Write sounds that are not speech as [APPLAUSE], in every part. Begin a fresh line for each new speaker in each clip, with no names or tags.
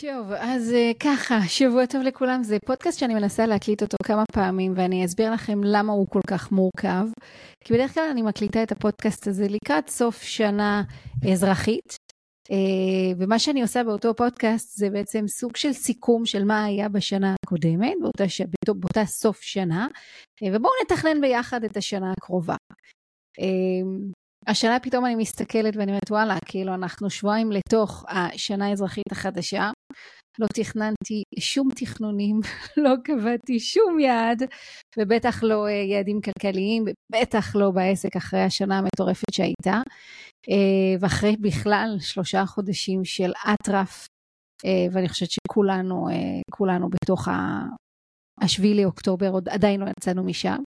טוב, אז uh, ככה, שבוע טוב לכולם. זה פודקאסט שאני מנסה להקליט אותו כמה פעמים, ואני אסביר לכם למה הוא כל כך מורכב. כי בדרך כלל אני מקליטה את הפודקאסט הזה לקראת סוף שנה אזרחית, uh, ומה שאני עושה באותו פודקאסט זה בעצם סוג של סיכום של מה היה בשנה הקודמת, באותה, ש... באותה סוף שנה, uh, ובואו נתכנן ביחד את השנה הקרובה. השנה פתאום אני מסתכלת ואני אומרת, וואלה, כאילו אנחנו שבועיים לתוך השנה האזרחית החדשה, לא תכננתי שום תכנונים, [LAUGHS] לא קבעתי שום יעד, ובטח לא אה, יעדים כלכליים, ובטח לא בעסק אחרי השנה המטורפת שהייתה. אה, ואחרי בכלל שלושה חודשים של אטרף, אה, ואני חושבת שכולנו, כולנו בתוך השביעי לאוקטובר, עוד עדיין לא יצאנו משם.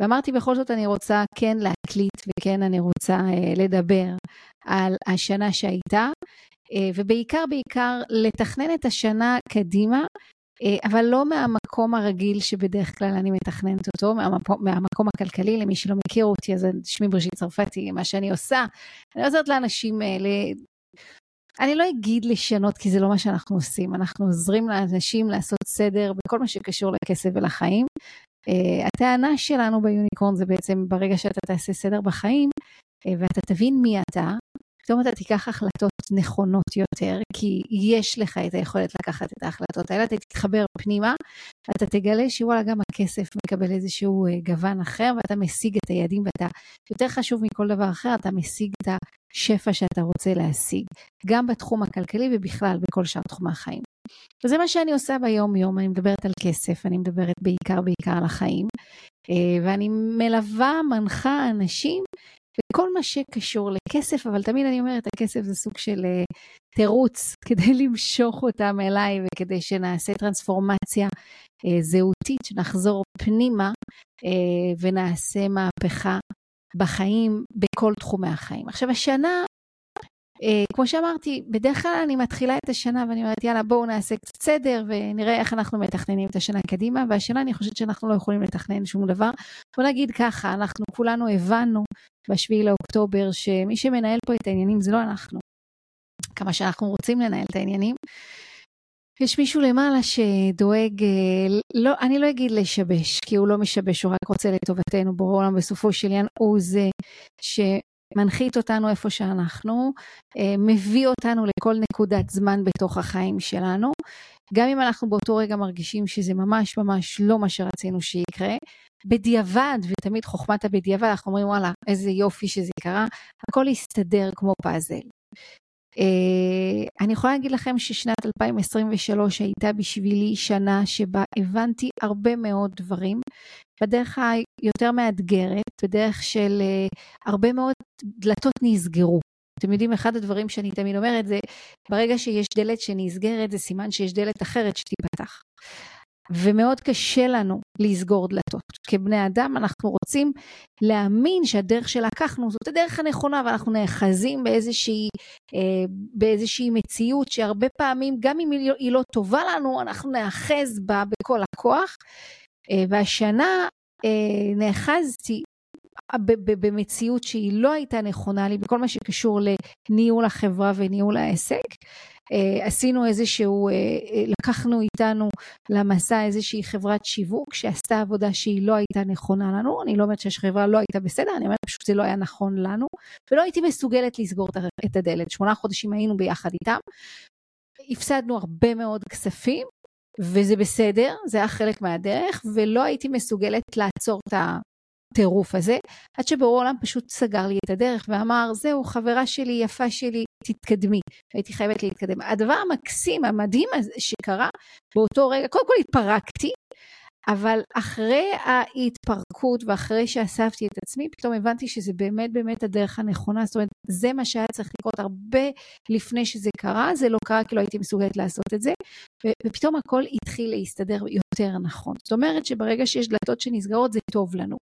ואמרתי בכל זאת אני רוצה כן להקליט וכן אני רוצה אה, לדבר על השנה שהייתה, ובעיקר בעיקר לתכנן את השנה קדימה, אה, אבל לא מהמקום הרגיל שבדרך כלל אני מתכננת אותו, מהמקום, מהמקום הכלכלי, למי שלא מכיר אותי, אז שמי בראשית צרפתי, מה שאני עושה, אני עוזרת לאנשים האלה. אני לא אגיד לשנות כי זה לא מה שאנחנו עושים, אנחנו עוזרים לאנשים לעשות סדר בכל מה שקשור לכסף ולחיים, Uh, הטענה שלנו ביוניקורן זה בעצם ברגע שאתה תעשה סדר בחיים uh, ואתה תבין מי אתה, פתאום אתה תיקח החלטות נכונות יותר, כי יש לך את היכולת לקחת את ההחלטות האלה, אתה תתחבר פנימה, ואתה תגלה שוואלה גם הכסף מקבל איזשהו uh, גוון אחר, ואתה משיג את היעדים, ואתה, יותר חשוב מכל דבר אחר, אתה משיג את השפע שאתה רוצה להשיג, גם בתחום הכלכלי ובכלל בכל שאר תחומי החיים. וזה מה שאני עושה ביום יום, אני מדברת על כסף, אני מדברת בעיקר בעיקר על החיים, אה, ואני מלווה, מנחה אנשים בכל מה שקשור לכסף, אבל תמיד אני אומרת, הכסף זה סוג של אה, תירוץ [LAUGHS] כדי למשוך אותם אליי וכדי שנעשה טרנספורמציה אה, זהותית, שנחזור פנימה ונעשה מהפכה בחיים, בכל תחומי החיים. עכשיו, השנה Uh, כמו שאמרתי, בדרך כלל אני מתחילה את השנה ואני אומרת, יאללה, בואו נעשה קצת סדר ונראה איך אנחנו מתכננים את השנה קדימה, והשנה אני חושבת שאנחנו לא יכולים לתכנן שום דבר. בוא נגיד ככה, אנחנו כולנו הבנו בשביעי לאוקטובר שמי שמנהל פה את העניינים זה לא אנחנו. כמה שאנחנו רוצים לנהל את העניינים. יש מישהו למעלה שדואג, אה, לא, אני לא אגיד לשבש, כי הוא לא משבש, הוא רק רוצה לטובתנו, ברור עולם בסופו של עניין הוא זה ש... מנחית אותנו איפה שאנחנו, אה, מביא אותנו לכל נקודת זמן בתוך החיים שלנו. גם אם אנחנו באותו רגע מרגישים שזה ממש ממש לא מה שרצינו שיקרה, בדיעבד, ותמיד חוכמת הבדיעבד, אנחנו אומרים וואלה, איזה יופי שזה קרה, הכל יסתדר כמו פאזל. Uh, אני יכולה להגיד לכם ששנת 2023 הייתה בשבילי שנה שבה הבנתי הרבה מאוד דברים בדרך היותר מאתגרת, בדרך של uh, הרבה מאוד דלתות נסגרו. אתם יודעים, אחד הדברים שאני תמיד אומרת זה, ברגע שיש דלת שנסגרת, זה סימן שיש דלת אחרת שתיפתח. ומאוד קשה לנו לסגור דלתות. כבני אדם אנחנו רוצים להאמין שהדרך שלקחנו זאת הדרך הנכונה ואנחנו נאחזים באיזושהי, אה, באיזושהי מציאות שהרבה פעמים גם אם היא לא טובה לנו אנחנו נאחז בה בכל הכוח. אה, והשנה אה, נאחזתי במציאות שהיא לא הייתה נכונה לי בכל מה שקשור לניהול החברה וניהול העסק. Uh, עשינו איזשהו, uh, לקחנו איתנו למסע איזושהי חברת שיווק שעשתה עבודה שהיא לא הייתה נכונה לנו, אני לא אומרת שהחברה לא הייתה בסדר, אני אומרת פשוט זה לא היה נכון לנו, ולא הייתי מסוגלת לסגור את הדלת, שמונה חודשים היינו ביחד איתם, הפסדנו הרבה מאוד כספים, וזה בסדר, זה היה חלק מהדרך, ולא הייתי מסוגלת לעצור את הטירוף הזה, עד שבורא עולם פשוט סגר לי את הדרך ואמר, זהו, חברה שלי, יפה שלי, תתקדמי. הייתי חייבת להתקדם. הדבר המקסים, המדהים שקרה באותו רגע, קודם כל התפרקתי, אבל אחרי ההתפרקות ואחרי שאספתי את עצמי, פתאום הבנתי שזה באמת באמת הדרך הנכונה, זאת אומרת, זה מה שהיה צריך לקרות הרבה לפני שזה קרה, זה לא קרה כי לא הייתי מסוגלת לעשות את זה, ופתאום הכל התחיל להסתדר יותר נכון. זאת אומרת שברגע שיש דלתות שנסגרות זה טוב לנו.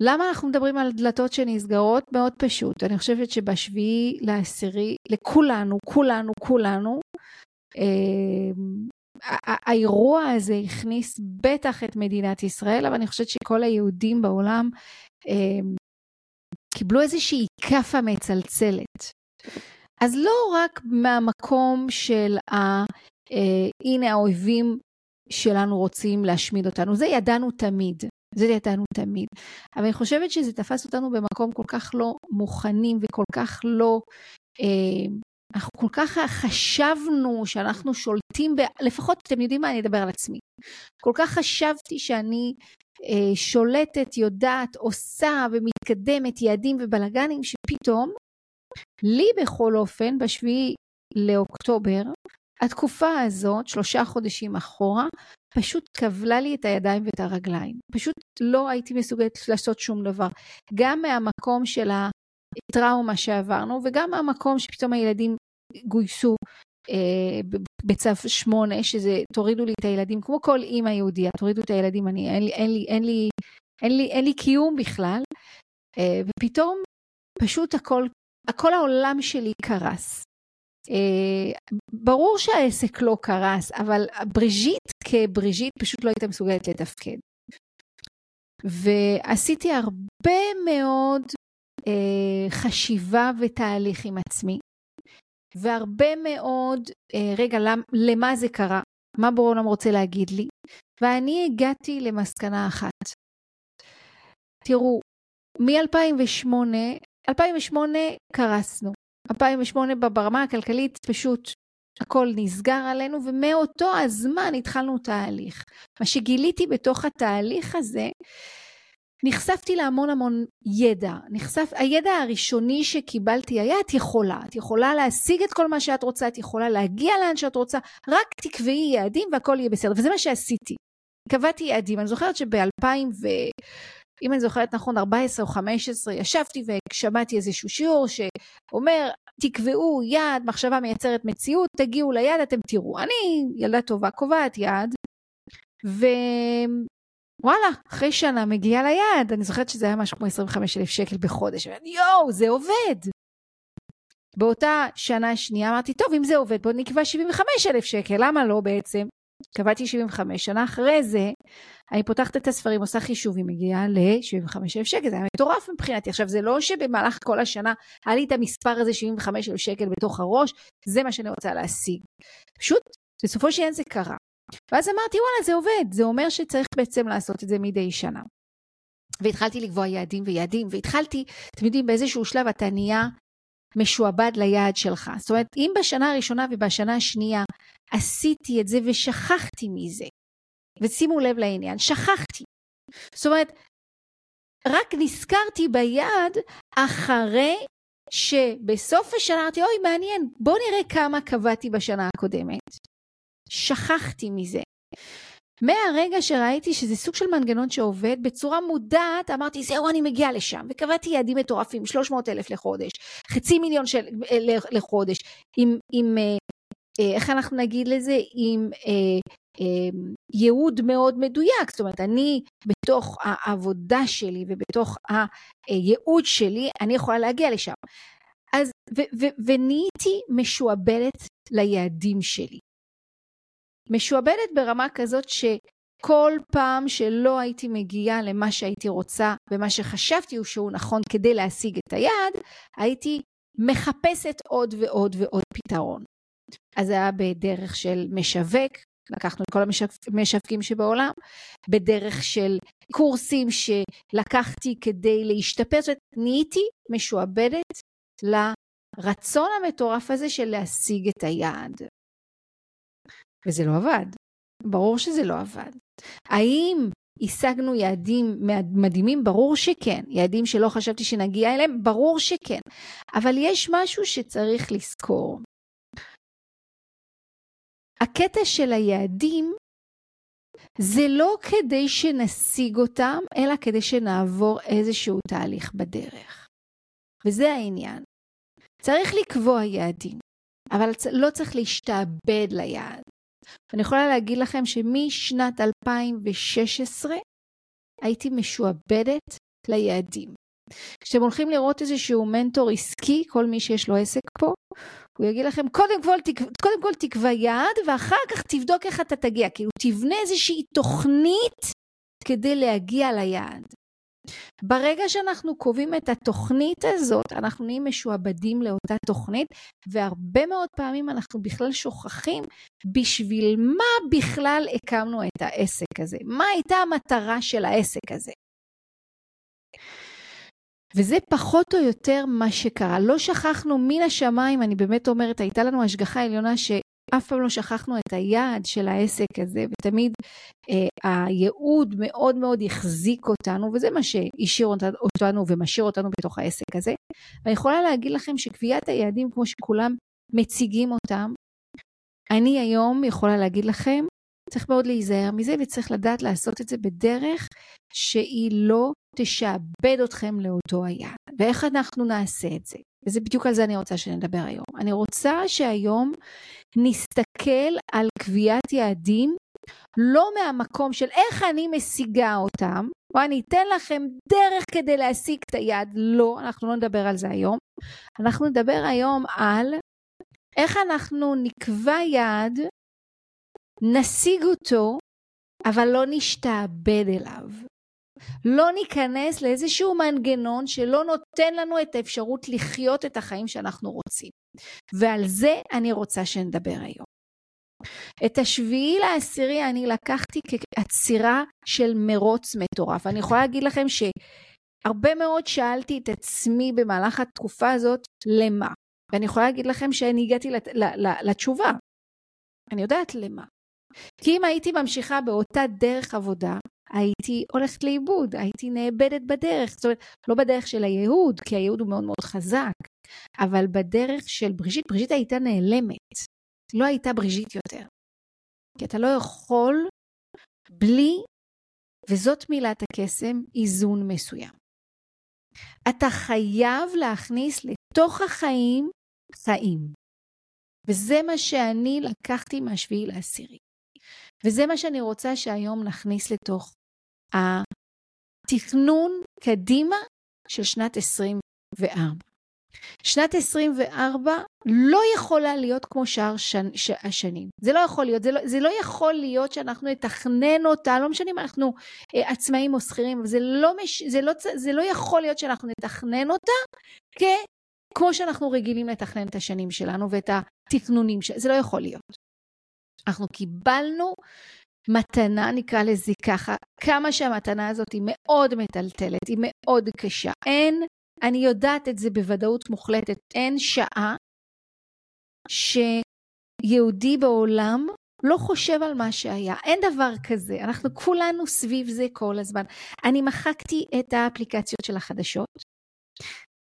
למה אנחנו מדברים על דלתות שנסגרות? מאוד פשוט. אני חושבת שבשביעי לעשירי, לכולנו, כולנו, כולנו, אה, האירוע הזה הכניס בטח את מדינת ישראל, אבל אני חושבת שכל היהודים בעולם אה, קיבלו איזושהי כאפה מצלצלת. אז לא רק מהמקום של ה... אה, הנה האויבים שלנו רוצים להשמיד אותנו, זה ידענו תמיד. זה ידענו תמיד. אבל אני חושבת שזה תפס אותנו במקום כל כך לא מוכנים וכל כך לא... אה, אנחנו כל כך חשבנו שאנחנו שולטים, ב... לפחות אתם יודעים מה, אני אדבר על עצמי. כל כך חשבתי שאני אה, שולטת, יודעת, עושה ומתקדמת יעדים ובלאגנים, שפתאום, לי בכל אופן, בשביעי לאוקטובר, התקופה הזאת, שלושה חודשים אחורה, פשוט כבלה לי את הידיים ואת הרגליים. פשוט לא הייתי מסוגלת לעשות שום דבר. גם מהמקום של הטראומה שעברנו, וגם מהמקום שפתאום הילדים גויסו אה, בצו שמונה, שזה תורידו לי את הילדים, כמו כל אימא יהודיה, תורידו את הילדים, אני, אין לי, אין לי, אין לי, אין לי, אין לי קיום בכלל. אה, ופתאום פשוט הכל, הכל העולם שלי קרס. אה, ברור שהעסק לא קרס, אבל בריז'יט כבריז'יט פשוט לא הייתה מסוגלת לתפקד. ועשיתי הרבה מאוד אה, חשיבה ותהליך עם עצמי, והרבה מאוד, אה, רגע, למ, למה זה קרה? מה בורא רוצה להגיד לי? ואני הגעתי למסקנה אחת. תראו, מ-2008, 2008 קרסנו. 2008 ברמה הכלכלית פשוט הכל נסגר עלינו, ומאותו הזמן התחלנו תהליך. מה שגיליתי בתוך התהליך הזה, נחשפתי להמון המון ידע. נחשף, הידע הראשוני שקיבלתי היה את יכולה. את יכולה להשיג את כל מה שאת רוצה, את יכולה להגיע לאן שאת רוצה, רק תקבעי יעדים והכל יהיה בסדר. וזה מה שעשיתי. קבעתי יעדים. אני זוכרת שב-2000 ו... אם אני זוכרת נכון, 14 או 15, ישבתי ושמעתי איזשהו שיעור שאומר, תקבעו יעד, מחשבה מייצרת מציאות, תגיעו ליעד, אתם תראו. אני ילדה טובה, קובעת יעד, ווואלה, אחרי שנה מגיעה ליעד, אני זוכרת שזה היה משהו כמו 25 אלף שקל בחודש, ואני, יואו, זה עובד. באותה שנה שנייה אמרתי, טוב, אם זה עובד, בוא נקבע 75 אלף שקל, למה לא בעצם? קבעתי 75, שנה אחרי זה, אני פותחת את הספרים, עושה חישובים, מגיעה ל-75 אלף שקל, זה היה מטורף מבחינתי. עכשיו, זה לא שבמהלך כל השנה היה לי את המספר הזה, 75 אלף שקל בתוך הראש, זה מה שאני רוצה להשיג. פשוט, בסופו של עניין זה קרה. ואז אמרתי, וואלה, זה עובד, זה אומר שצריך בעצם לעשות את זה מדי שנה. והתחלתי לקבוע יעדים ויעדים, והתחלתי, אתם יודעים, באיזשהו שלב אתה נהיה משועבד ליעד שלך. זאת אומרת, אם בשנה הראשונה ובשנה השנייה עשיתי את זה ושכחתי מזה, ושימו לב לעניין, שכחתי. זאת אומרת, רק נזכרתי ביעד אחרי שבסוף השנה אמרתי, אוי, מעניין, בוא נראה כמה קבעתי בשנה הקודמת. שכחתי מזה. מהרגע שראיתי שזה סוג של מנגנון שעובד, בצורה מודעת אמרתי, זהו, אני מגיעה לשם. וקבעתי יעדים מטורפים, 300 אלף לחודש, חצי מיליון של, אה, לחודש, עם, עם אה, אה, איך אנחנו נגיד לזה? עם ייעוד מאוד מדויק. זאת אומרת, אני בתוך העבודה שלי ובתוך הייעוד שלי, אני יכולה להגיע לשם. אז, ונהייתי משועבדת ליעדים שלי. משועבדת ברמה כזאת שכל פעם שלא הייתי מגיעה למה שהייתי רוצה ומה שחשבתי הוא שהוא נכון כדי להשיג את היעד, הייתי מחפשת עוד ועוד ועוד פתרון. אז זה היה בדרך של משווק, לקחנו את כל המשווקים שבעולם, בדרך של קורסים שלקחתי כדי להשתפר, זאת אומרת, נהייתי משועבדת לרצון המטורף הזה של להשיג את היעד. וזה לא עבד. ברור שזה לא עבד. האם השגנו יעדים מדהימים? ברור שכן. יעדים שלא חשבתי שנגיע אליהם? ברור שכן. אבל יש משהו שצריך לזכור. הקטע של היעדים זה לא כדי שנשיג אותם, אלא כדי שנעבור איזשהו תהליך בדרך. וזה העניין. צריך לקבוע יעדים, אבל לא צריך להשתעבד ליעד. אני יכולה להגיד לכם שמשנת 2016 הייתי משועבדת ליעדים. כשאתם הולכים לראות איזשהו מנטור עסקי, כל מי שיש לו עסק פה, הוא יגיד לכם, קודם כל, תק... קודם כל תקבע יעד, ואחר כך תבדוק איך אתה תגיע. כאילו, תבנה איזושהי תוכנית כדי להגיע ליעד. ברגע שאנחנו קובעים את התוכנית הזאת, אנחנו נהיים משועבדים לאותה תוכנית, והרבה מאוד פעמים אנחנו בכלל שוכחים בשביל מה בכלל הקמנו את העסק הזה, מה הייתה המטרה של העסק הזה. וזה פחות או יותר מה שקרה. לא שכחנו מן השמיים, אני באמת אומרת, הייתה לנו השגחה עליונה ש... אף פעם לא שכחנו את היעד של העסק הזה, ותמיד אה, הייעוד מאוד מאוד החזיק אותנו, וזה מה שהשאיר אותנו ומשאיר אותנו בתוך העסק הזה. ואני יכולה להגיד לכם שקביעת היעדים, כמו שכולם מציגים אותם, אני היום יכולה להגיד לכם, צריך מאוד להיזהר מזה, וצריך לדעת לעשות את זה בדרך שהיא לא תשעבד אתכם לאותו היעד. ואיך אנחנו נעשה את זה? וזה בדיוק על זה אני רוצה שנדבר היום. אני רוצה שהיום נסתכל על קביעת יעדים, לא מהמקום של איך אני משיגה אותם, או אני אתן לכם דרך כדי להשיג את היעד, לא, אנחנו לא נדבר על זה היום. אנחנו נדבר היום על איך אנחנו נקבע יעד, נשיג אותו, אבל לא נשתעבד אליו. לא ניכנס לאיזשהו מנגנון שלא נותן לנו את האפשרות לחיות את החיים שאנחנו רוצים. ועל זה אני רוצה שנדבר היום. את השביעי לעשירי אני לקחתי כעצירה של מרוץ מטורף. אני יכולה להגיד לכם שהרבה מאוד שאלתי את עצמי במהלך התקופה הזאת, למה? ואני יכולה להגיד לכם שאני הגעתי לתשובה. אני יודעת למה. כי אם הייתי ממשיכה באותה דרך עבודה, הייתי הולכת לאיבוד, הייתי נאבדת בדרך. זאת אומרת, לא בדרך של הייעוד, כי הייעוד הוא מאוד מאוד חזק, אבל בדרך של בריז'יט, בריז'יט הייתה נעלמת. לא הייתה בריז'יט יותר. כי אתה לא יכול בלי, וזאת מילת הקסם, איזון מסוים. אתה חייב להכניס לתוך החיים חיים. וזה מה שאני לקחתי מהשביעי לעשירי. וזה מה שאני רוצה שהיום נכניס לתוך התכנון קדימה של שנת 24. שנת 24 לא יכולה להיות כמו שאר שנ, ש, השנים. זה לא יכול להיות, זה לא, זה לא יכול להיות שאנחנו נתכנן אותה, לא משנה אם אנחנו אה, עצמאים או שכירים, זה לא, מש, זה, לא, זה לא יכול להיות שאנחנו נתכנן אותה כ, כמו שאנחנו רגילים לתכנן את השנים שלנו ואת התכנונים שלנו, זה לא יכול להיות. אנחנו קיבלנו מתנה, נקרא לזה ככה, כמה שהמתנה הזאת היא מאוד מטלטלת, היא מאוד קשה. אין, אני יודעת את זה בוודאות מוחלטת, אין שעה שיהודי בעולם לא חושב על מה שהיה. אין דבר כזה, אנחנו כולנו סביב זה כל הזמן. אני מחקתי את האפליקציות של החדשות.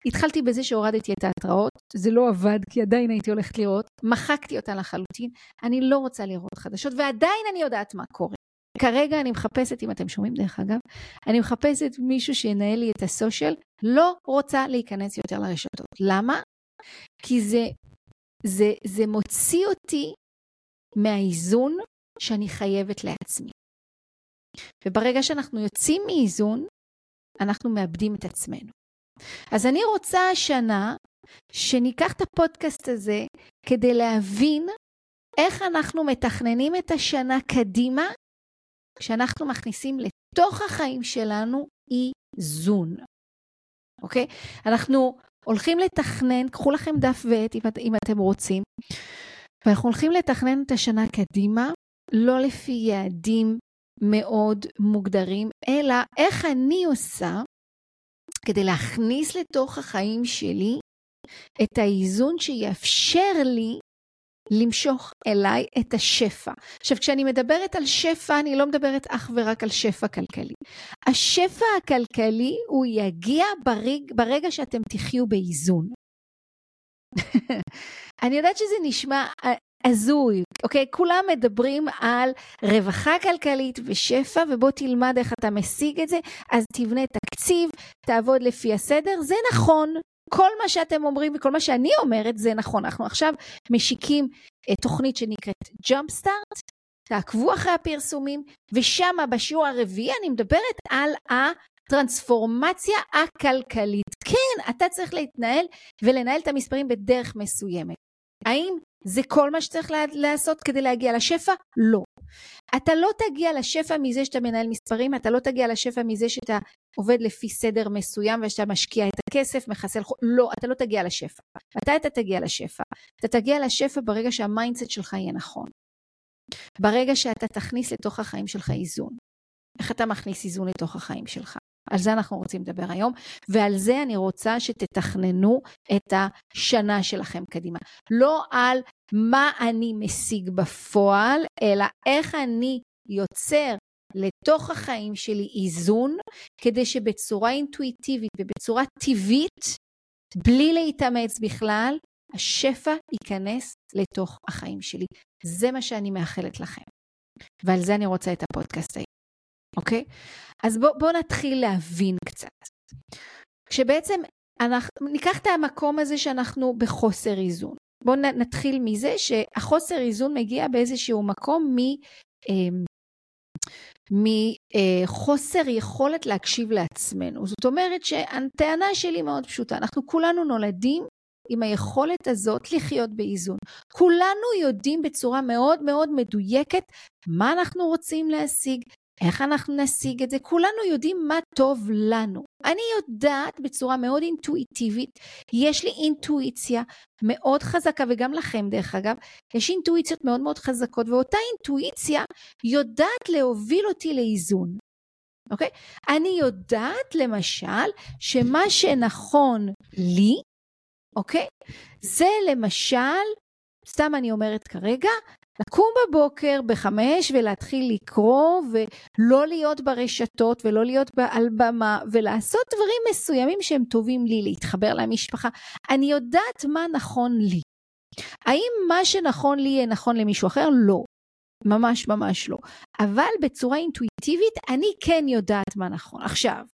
התחלתי בזה שהורדתי את ההתראות, זה לא עבד כי עדיין הייתי הולכת לראות, מחקתי אותה לחלוטין, אני לא רוצה לראות חדשות ועדיין אני יודעת מה קורה. כרגע אני מחפשת, אם אתם שומעים דרך אגב, אני מחפשת מישהו שינהל לי את הסושיאל, לא רוצה להיכנס יותר לרשתות. למה? כי זה, זה, זה מוציא אותי מהאיזון שאני חייבת לעצמי. וברגע שאנחנו יוצאים מאיזון, אנחנו מאבדים את עצמנו. אז אני רוצה השנה שניקח את הפודקאסט הזה כדי להבין איך אנחנו מתכננים את השנה קדימה כשאנחנו מכניסים לתוך החיים שלנו איזון. אוקיי? אנחנו הולכים לתכנן, קחו לכם דף ועט אם, אם אתם רוצים, ואנחנו הולכים לתכנן את השנה קדימה, לא לפי יעדים מאוד מוגדרים, אלא איך אני עושה כדי להכניס לתוך החיים שלי את האיזון שיאפשר לי למשוך אליי את השפע. עכשיו, כשאני מדברת על שפע, אני לא מדברת אך ורק על שפע כלכלי. השפע הכלכלי, הוא יגיע ברג, ברגע שאתם תחיו באיזון. [LAUGHS] אני יודעת שזה נשמע הזוי, אוקיי? כולם מדברים על רווחה כלכלית ושפע, ובוא תלמד איך אתה משיג את זה, אז תבנה תקציב, תעבוד לפי הסדר, זה נכון. כל מה שאתם אומרים וכל מה שאני אומרת זה נכון. אנחנו עכשיו משיקים את תוכנית שנקראת Jump Start, תעקבו אחרי הפרסומים, ושם בשיעור הרביעי אני מדברת על הטרנספורמציה הכלכלית. כן, אתה צריך להתנהל ולנהל את המספרים בדרך מסוימת. האם זה כל מה שצריך לעשות כדי להגיע לשפע? לא. אתה לא תגיע לשפע מזה שאתה מנהל מספרים, אתה לא תגיע לשפע מזה שאתה עובד לפי סדר מסוים ושאתה משקיע את הכסף, מחסל, לא, אתה לא תגיע לשפע. מתי אתה תגיע לשפע? אתה תגיע לשפע ברגע שה mindset שלך יהיה נכון. ברגע שאתה תכניס לתוך החיים שלך איזון. איך אתה מכניס איזון לתוך החיים שלך? על זה אנחנו רוצים לדבר היום, ועל זה אני רוצה שתתכננו את השנה שלכם קדימה. לא על מה אני משיג בפועל, אלא איך אני יוצר לתוך החיים שלי איזון, כדי שבצורה אינטואיטיבית ובצורה טבעית, בלי להתאמץ בכלל, השפע ייכנס לתוך החיים שלי. זה מה שאני מאחלת לכם. ועל זה אני רוצה את הפודקאסט היום. אוקיי? אז בואו בוא נתחיל להבין קצת. כשבעצם אנחנו, ניקח את המקום הזה שאנחנו בחוסר איזון. בואו נתחיל מזה שהחוסר איזון מגיע באיזשהו מקום מ... אמ, מחוסר יכולת להקשיב לעצמנו. זאת אומרת שהטענה שלי מאוד פשוטה, אנחנו כולנו נולדים עם היכולת הזאת לחיות באיזון. כולנו יודעים בצורה מאוד מאוד מדויקת מה אנחנו רוצים להשיג, איך אנחנו נשיג את זה? כולנו יודעים מה טוב לנו. אני יודעת בצורה מאוד אינטואיטיבית, יש לי אינטואיציה מאוד חזקה, וגם לכם דרך אגב, יש אינטואיציות מאוד מאוד חזקות, ואותה אינטואיציה יודעת להוביל אותי לאיזון. אוקיי? אני יודעת למשל שמה שנכון לי, אוקיי? זה למשל, סתם אני אומרת כרגע, לקום בבוקר בחמש ולהתחיל לקרוא ולא להיות ברשתות ולא להיות על במה ולעשות דברים מסוימים שהם טובים לי, להתחבר למשפחה. אני יודעת מה נכון לי. האם מה שנכון לי יהיה נכון למישהו אחר? לא. ממש ממש לא. אבל בצורה אינטואיטיבית אני כן יודעת מה נכון. עכשיו,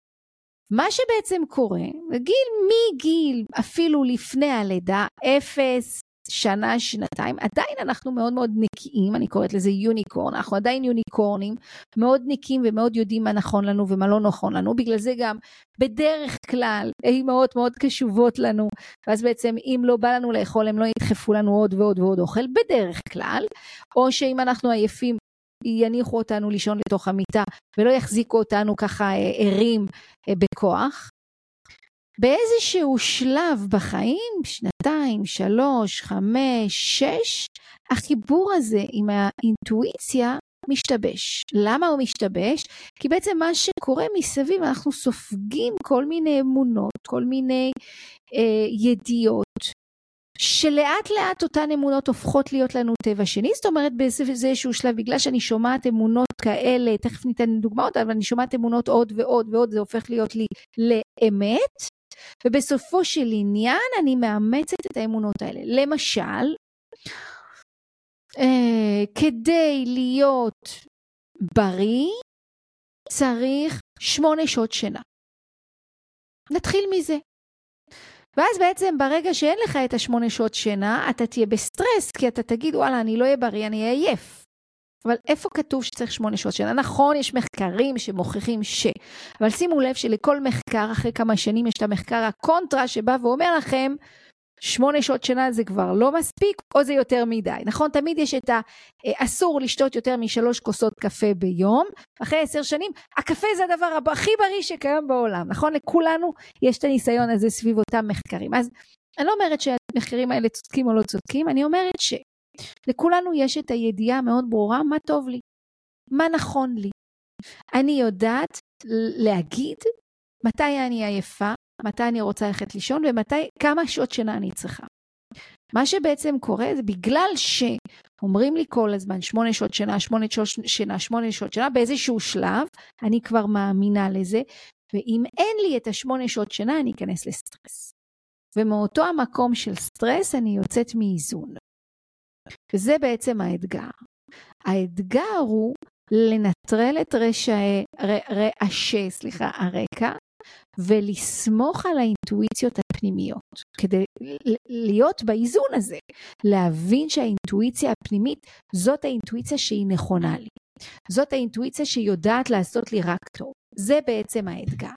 מה שבעצם קורה, גיל מגיל אפילו לפני הלידה, אפס, שנה, שנתיים, עדיין אנחנו מאוד מאוד נקיים, אני קוראת לזה יוניקורן, אנחנו עדיין יוניקורנים, מאוד נקיים ומאוד יודעים מה נכון לנו ומה לא נכון לנו, בגלל זה גם בדרך כלל אימהות מאוד קשובות לנו, ואז בעצם אם לא בא לנו לאכול הם לא ידחפו לנו עוד ועוד ועוד אוכל, בדרך כלל, או שאם אנחנו עייפים יניחו אותנו לישון לתוך המיטה ולא יחזיקו אותנו ככה אה, ערים אה, בכוח. באיזשהו שלב בחיים, שנתיים, שלוש, חמש, שש, החיבור הזה עם האינטואיציה משתבש. למה הוא משתבש? כי בעצם מה שקורה מסביב, אנחנו סופגים כל מיני אמונות, כל מיני אה, ידיעות, שלאט לאט אותן אמונות הופכות להיות לנו טבע שני, זאת אומרת באיזשהו שלב, בגלל שאני שומעת אמונות כאלה, תכף ניתן דוגמאות, אבל אני שומעת אמונות עוד ועוד ועוד, זה הופך להיות לי לאמת, ובסופו של עניין אני מאמצת את האמונות האלה. למשל, אה, כדי להיות בריא צריך שמונה שעות שינה. נתחיל מזה. ואז בעצם ברגע שאין לך את השמונה שעות שינה, אתה תהיה בסטרס, כי אתה תגיד, וואלה, אני לא אהיה בריא, אני אהיה עייף. אבל איפה כתוב שצריך שמונה שעות שינה? נכון, יש מחקרים שמוכיחים ש... אבל שימו לב שלכל מחקר, אחרי כמה שנים יש את המחקר הקונטרה שבא ואומר לכם, שמונה שעות שינה זה כבר לא מספיק, או זה יותר מדי. נכון? תמיד יש את האסור אה, לשתות יותר משלוש כוסות קפה ביום. אחרי עשר שנים, הקפה זה הדבר הכי בריא שקיים בעולם. נכון? לכולנו יש את הניסיון הזה סביב אותם מחקרים. אז אני לא אומרת שהמחקרים האלה צודקים או לא צודקים, אני אומרת ש... לכולנו יש את הידיעה המאוד ברורה מה טוב לי, מה נכון לי. אני יודעת להגיד מתי אני עייפה, מתי אני רוצה ללכת לישון ומתי, כמה שעות שינה אני צריכה. מה שבעצם קורה זה בגלל שאומרים לי כל הזמן שמונה שעות שינה, שמונה שעות שינה, שמונה שעות שינה, באיזשהו שלב אני כבר מאמינה לזה, ואם אין לי את השמונה שעות שינה אני אכנס לסטרס. ומאותו המקום של סטרס אני יוצאת מאיזון. וזה בעצם האתגר. האתגר הוא לנטרל את רשעי, רעשי, סליחה, הרקע, ולסמוך על האינטואיציות הפנימיות, כדי להיות באיזון הזה, להבין שהאינטואיציה הפנימית זאת האינטואיציה שהיא נכונה לי. זאת האינטואיציה שיודעת לעשות לי רק טוב. זה בעצם האתגר.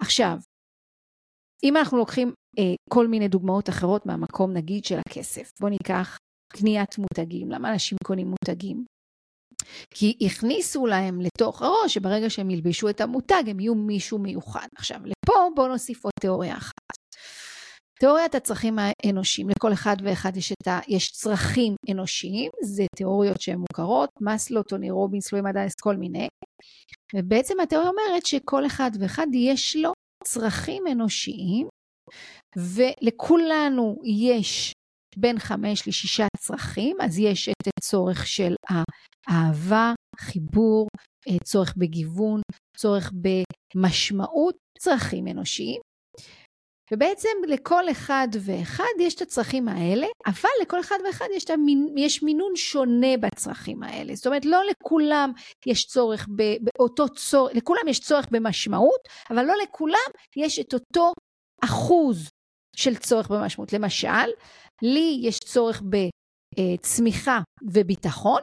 עכשיו, אם אנחנו לוקחים אה, כל מיני דוגמאות אחרות מהמקום נגיד של הכסף, בואו ניקח קניית מותגים. למה אנשים קונים מותגים? כי הכניסו להם לתוך הראש שברגע שהם ילבשו את המותג הם יהיו מישהו מיוחד. עכשיו, לפה בואו נוסיף עוד תיאוריה אחת. תיאוריית הצרכים האנושיים, לכל אחד ואחד יש, ה, יש צרכים אנושיים, זה תיאוריות שהן מוכרות, מסלו, טוני רובינס, לואי מדייס, כל מיני. ובעצם התיאוריה אומרת שכל אחד ואחד יש לו צרכים אנושיים, ולכולנו יש בין חמש לשישה צרכים, אז יש את הצורך של האהבה, חיבור, אה, צורך בגיוון, צורך במשמעות, צרכים אנושיים. ובעצם לכל אחד ואחד יש את הצרכים האלה, אבל לכל אחד ואחד יש, המין, יש מינון שונה בצרכים האלה. זאת אומרת, לא לכולם יש צורך באותו צורך, לכולם יש צורך במשמעות, אבל לא לכולם יש את אותו אחוז של צורך במשמעות. למשל, לי יש צורך בצמיחה וביטחון,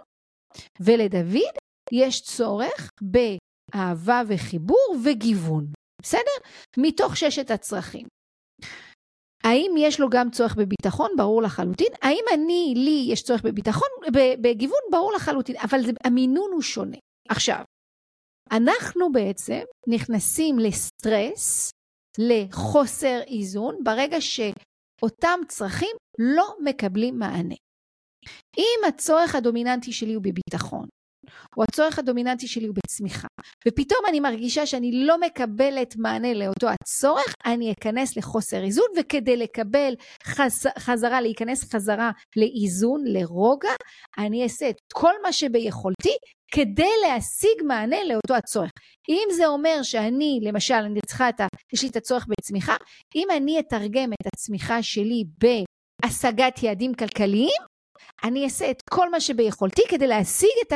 ולדוד יש צורך באהבה וחיבור וגיוון. בסדר? מתוך ששת הצרכים. האם יש לו גם צורך בביטחון? ברור לחלוטין. האם אני, לי יש צורך בביטחון, בגיוון? ברור לחלוטין. אבל זה, המינון הוא שונה. עכשיו, אנחנו בעצם נכנסים לסטרס, לחוסר איזון, ברגע שאותם צרכים לא מקבלים מענה. אם הצורך הדומיננטי שלי הוא בביטחון, או הצורך הדומיננטי שלי הוא בצמיחה, ופתאום אני מרגישה שאני לא מקבלת מענה לאותו הצורך, אני אכנס לחוסר איזון, וכדי לקבל חז... חזרה, להיכנס חזרה לאיזון, לרוגע, אני אעשה את כל מה שביכולתי כדי להשיג מענה לאותו הצורך. אם זה אומר שאני, למשל, אני צריכה את ה... יש לי את הצורך בצמיחה, אם אני אתרגם את הצמיחה שלי בהשגת יעדים כלכליים, אני אעשה את כל מה שביכולתי כדי להשיג את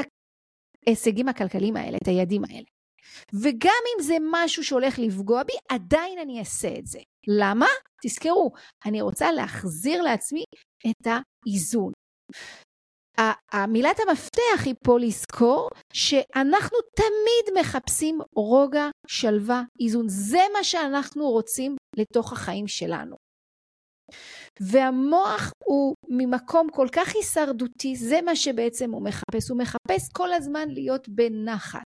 ההישגים הכלכליים האלה, את היעדים האלה. וגם אם זה משהו שהולך לפגוע בי, עדיין אני אעשה את זה. למה? תזכרו, אני רוצה להחזיר לעצמי את האיזון. המילת המפתח היא פה לזכור שאנחנו תמיד מחפשים רוגע, שלווה, איזון. זה מה שאנחנו רוצים לתוך החיים שלנו. והמוח הוא ממקום כל כך הישרדותי, זה מה שבעצם הוא מחפש. הוא מחפש כל הזמן להיות בנחת.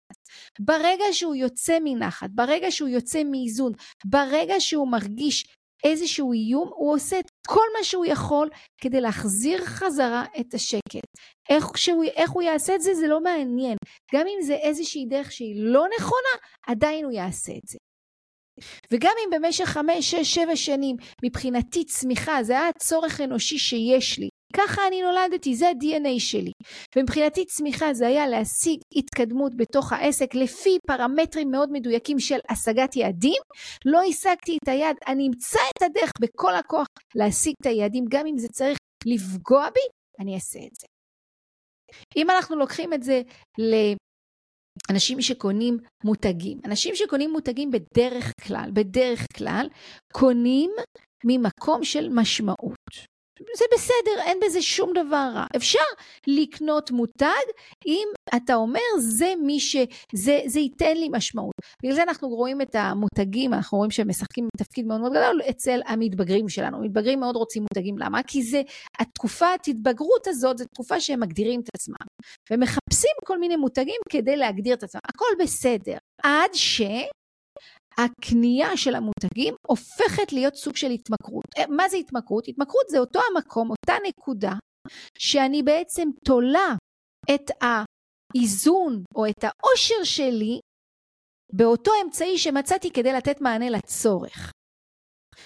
ברגע שהוא יוצא מנחת, ברגע שהוא יוצא מאיזון, ברגע שהוא מרגיש איזשהו איום, הוא עושה את כל מה שהוא יכול כדי להחזיר חזרה את השקט. איך, שהוא, איך הוא יעשה את זה, זה לא מעניין. גם אם זה איזושהי דרך שהיא לא נכונה, עדיין הוא יעשה את זה. וגם אם במשך חמש, שש, שבע שנים מבחינתי צמיחה זה היה הצורך אנושי שיש לי, ככה אני נולדתי, זה ה-DNA שלי. ומבחינתי צמיחה זה היה להשיג התקדמות בתוך העסק לפי פרמטרים מאוד מדויקים של השגת יעדים. לא השגתי את היעד, אני אמצא את הדרך בכל הכוח להשיג את היעדים, גם אם זה צריך לפגוע בי, אני אעשה את זה. אם אנחנו לוקחים את זה אנשים שקונים מותגים. אנשים שקונים מותגים בדרך כלל, בדרך כלל, קונים ממקום של משמעות. זה בסדר, אין בזה שום דבר רע. אפשר לקנות מותג אם אתה אומר זה מי ש... זה, זה ייתן לי משמעות. בגלל זה אנחנו רואים את המותגים, אנחנו רואים שהם משחקים תפקיד מאוד מאוד גדול אצל המתבגרים שלנו. המתבגרים מאוד רוצים מותגים, למה? כי זה, התקופת התבגרות הזאת, זו תקופה שהם מגדירים את עצמם. ומחפשים כל מיני מותגים כדי להגדיר את עצמם. הכל בסדר. עד ש... הקנייה של המותגים הופכת להיות סוג של התמכרות. אה, מה זה התמכרות? התמכרות זה אותו המקום, אותה נקודה, שאני בעצם תולה את האיזון או את העושר שלי באותו אמצעי שמצאתי כדי לתת מענה לצורך.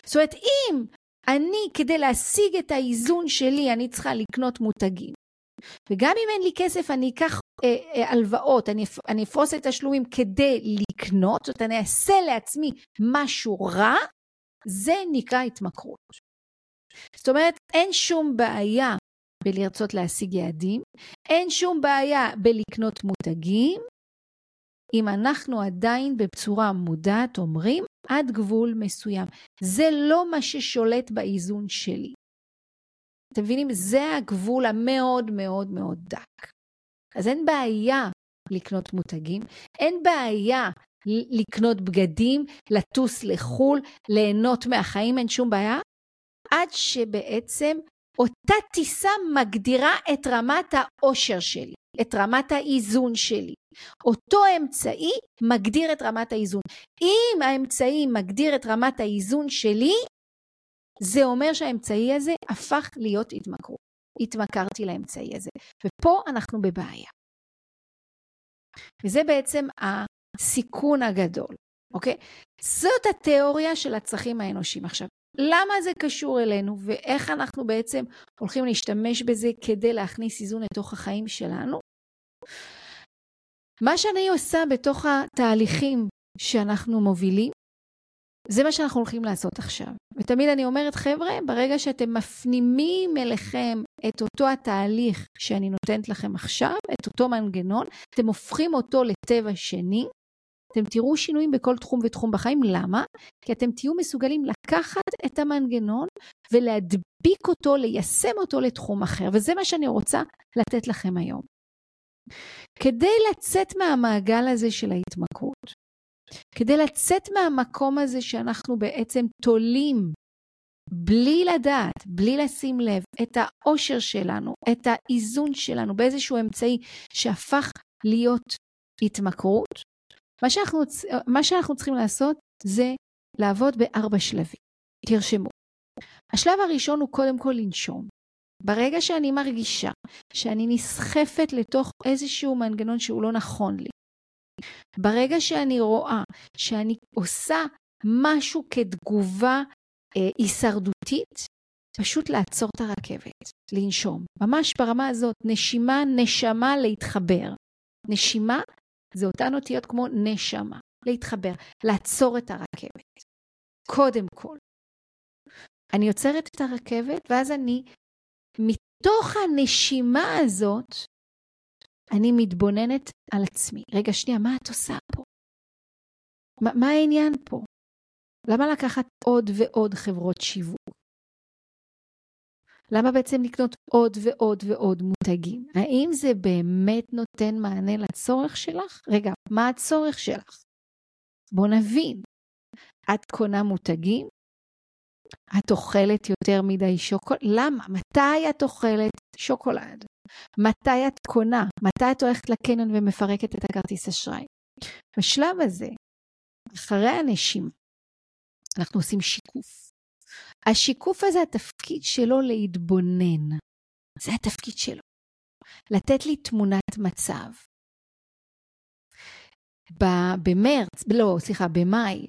זאת אומרת, אם אני, כדי להשיג את האיזון שלי, אני צריכה לקנות מותגים, וגם אם אין לי כסף, אני אקח אה, אה, הלוואות, אני, אני אפרוס את התשלומים כדי לקנות, זאת אומרת, אני אעשה לעצמי משהו רע, זה נקרא התמכרות. זאת אומרת, אין שום בעיה בלרצות להשיג יעדים, אין שום בעיה בלקנות מותגים, אם אנחנו עדיין בצורה מודעת אומרים עד גבול מסוים. זה לא מה ששולט באיזון שלי. אתם מבינים? זה הגבול המאוד מאוד מאוד דק. אז אין בעיה לקנות מותגים, אין בעיה לקנות בגדים, לטוס לחו"ל, ליהנות מהחיים, אין שום בעיה, עד שבעצם אותה טיסה מגדירה את רמת האושר שלי. את רמת האיזון שלי. אותו אמצעי מגדיר את רמת האיזון. אם האמצעי מגדיר את רמת האיזון שלי, זה אומר שהאמצעי הזה הפך להיות התמכרות. התמכרתי לאמצעי הזה. ופה אנחנו בבעיה. וזה בעצם הסיכון הגדול, אוקיי? זאת התיאוריה של הצרכים האנושיים. עכשיו, למה זה קשור אלינו ואיך אנחנו בעצם הולכים להשתמש בזה כדי להכניס איזון לתוך החיים שלנו? מה שאני עושה בתוך התהליכים שאנחנו מובילים, זה מה שאנחנו הולכים לעשות עכשיו. ותמיד אני אומרת, חבר'ה, ברגע שאתם מפנימים אליכם את אותו התהליך שאני נותנת לכם עכשיו, את אותו מנגנון, אתם הופכים אותו לטבע שני, אתם תראו שינויים בכל תחום ותחום בחיים. למה? כי אתם תהיו מסוגלים לקחת את המנגנון ולהדביק אותו, ליישם אותו לתחום אחר. וזה מה שאני רוצה לתת לכם היום. כדי לצאת מהמעגל הזה של ההתמכרות, כדי לצאת מהמקום הזה שאנחנו בעצם תולים בלי לדעת, בלי לשים לב, את האושר שלנו, את האיזון שלנו באיזשהו אמצעי שהפך להיות התמכרות, מה שאנחנו, מה שאנחנו צריכים לעשות זה לעבוד בארבע שלבים. תרשמו. השלב הראשון הוא קודם כל לנשום. ברגע שאני מרגישה שאני נסחפת לתוך איזשהו מנגנון שהוא לא נכון לי, ברגע שאני רואה שאני עושה משהו כתגובה אה, הישרדותית, פשוט לעצור את הרכבת, לנשום. ממש ברמה הזאת, נשימה, נשמה, להתחבר. נשימה זה אותן אותיות כמו נשמה, להתחבר, לעצור את הרכבת. קודם כל. אני עוצרת את הרכבת, ואז אני, מתוך הנשימה הזאת, אני מתבוננת על עצמי. רגע, שנייה, מה את עושה פה? מה, מה העניין פה? למה לקחת עוד ועוד חברות שיווק? למה בעצם לקנות עוד ועוד ועוד מותגים? האם זה באמת נותן מענה לצורך שלך? רגע, מה הצורך שלך? בוא נבין. את קונה מותגים? את אוכלת יותר מדי שוקולד? למה? מתי את אוכלת שוקולד? מתי את קונה? מתי את הולכת לקניון ומפרקת את הכרטיס אשראי? בשלב הזה, אחרי הנשימה, אנחנו עושים שיקוף. השיקוף הזה, התפקיד שלו להתבונן. זה התפקיד שלו. לתת לי תמונת מצב. במרץ, לא, סליחה, במאי,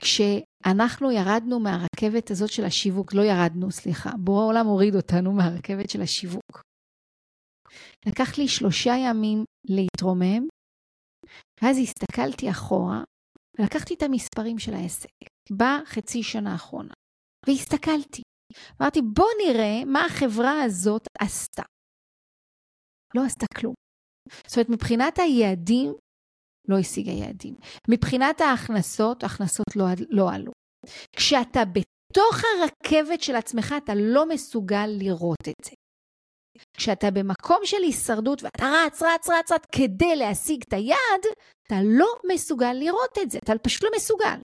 כשאנחנו ירדנו מהרכבת הזאת של השיווק, לא ירדנו, סליחה, בורא העולם הוריד אותנו מהרכבת של השיווק. לקח לי שלושה ימים להתרומם, ואז הסתכלתי אחורה ולקחתי את המספרים של העסק בחצי שנה האחרונה. והסתכלתי. אמרתי, בוא נראה מה החברה הזאת עשתה. לא עשתה כלום. זאת אומרת, מבחינת היעדים, לא השיגה יעדים. מבחינת ההכנסות, ההכנסות לא, לא עלו. כשאתה בתוך הרכבת של עצמך, אתה לא מסוגל לראות את זה. כשאתה במקום של הישרדות ואתה רץ, רץ, רץ, רץ כדי להשיג את היעד, אתה לא מסוגל לראות את זה, אתה פשוט לא מסוגל.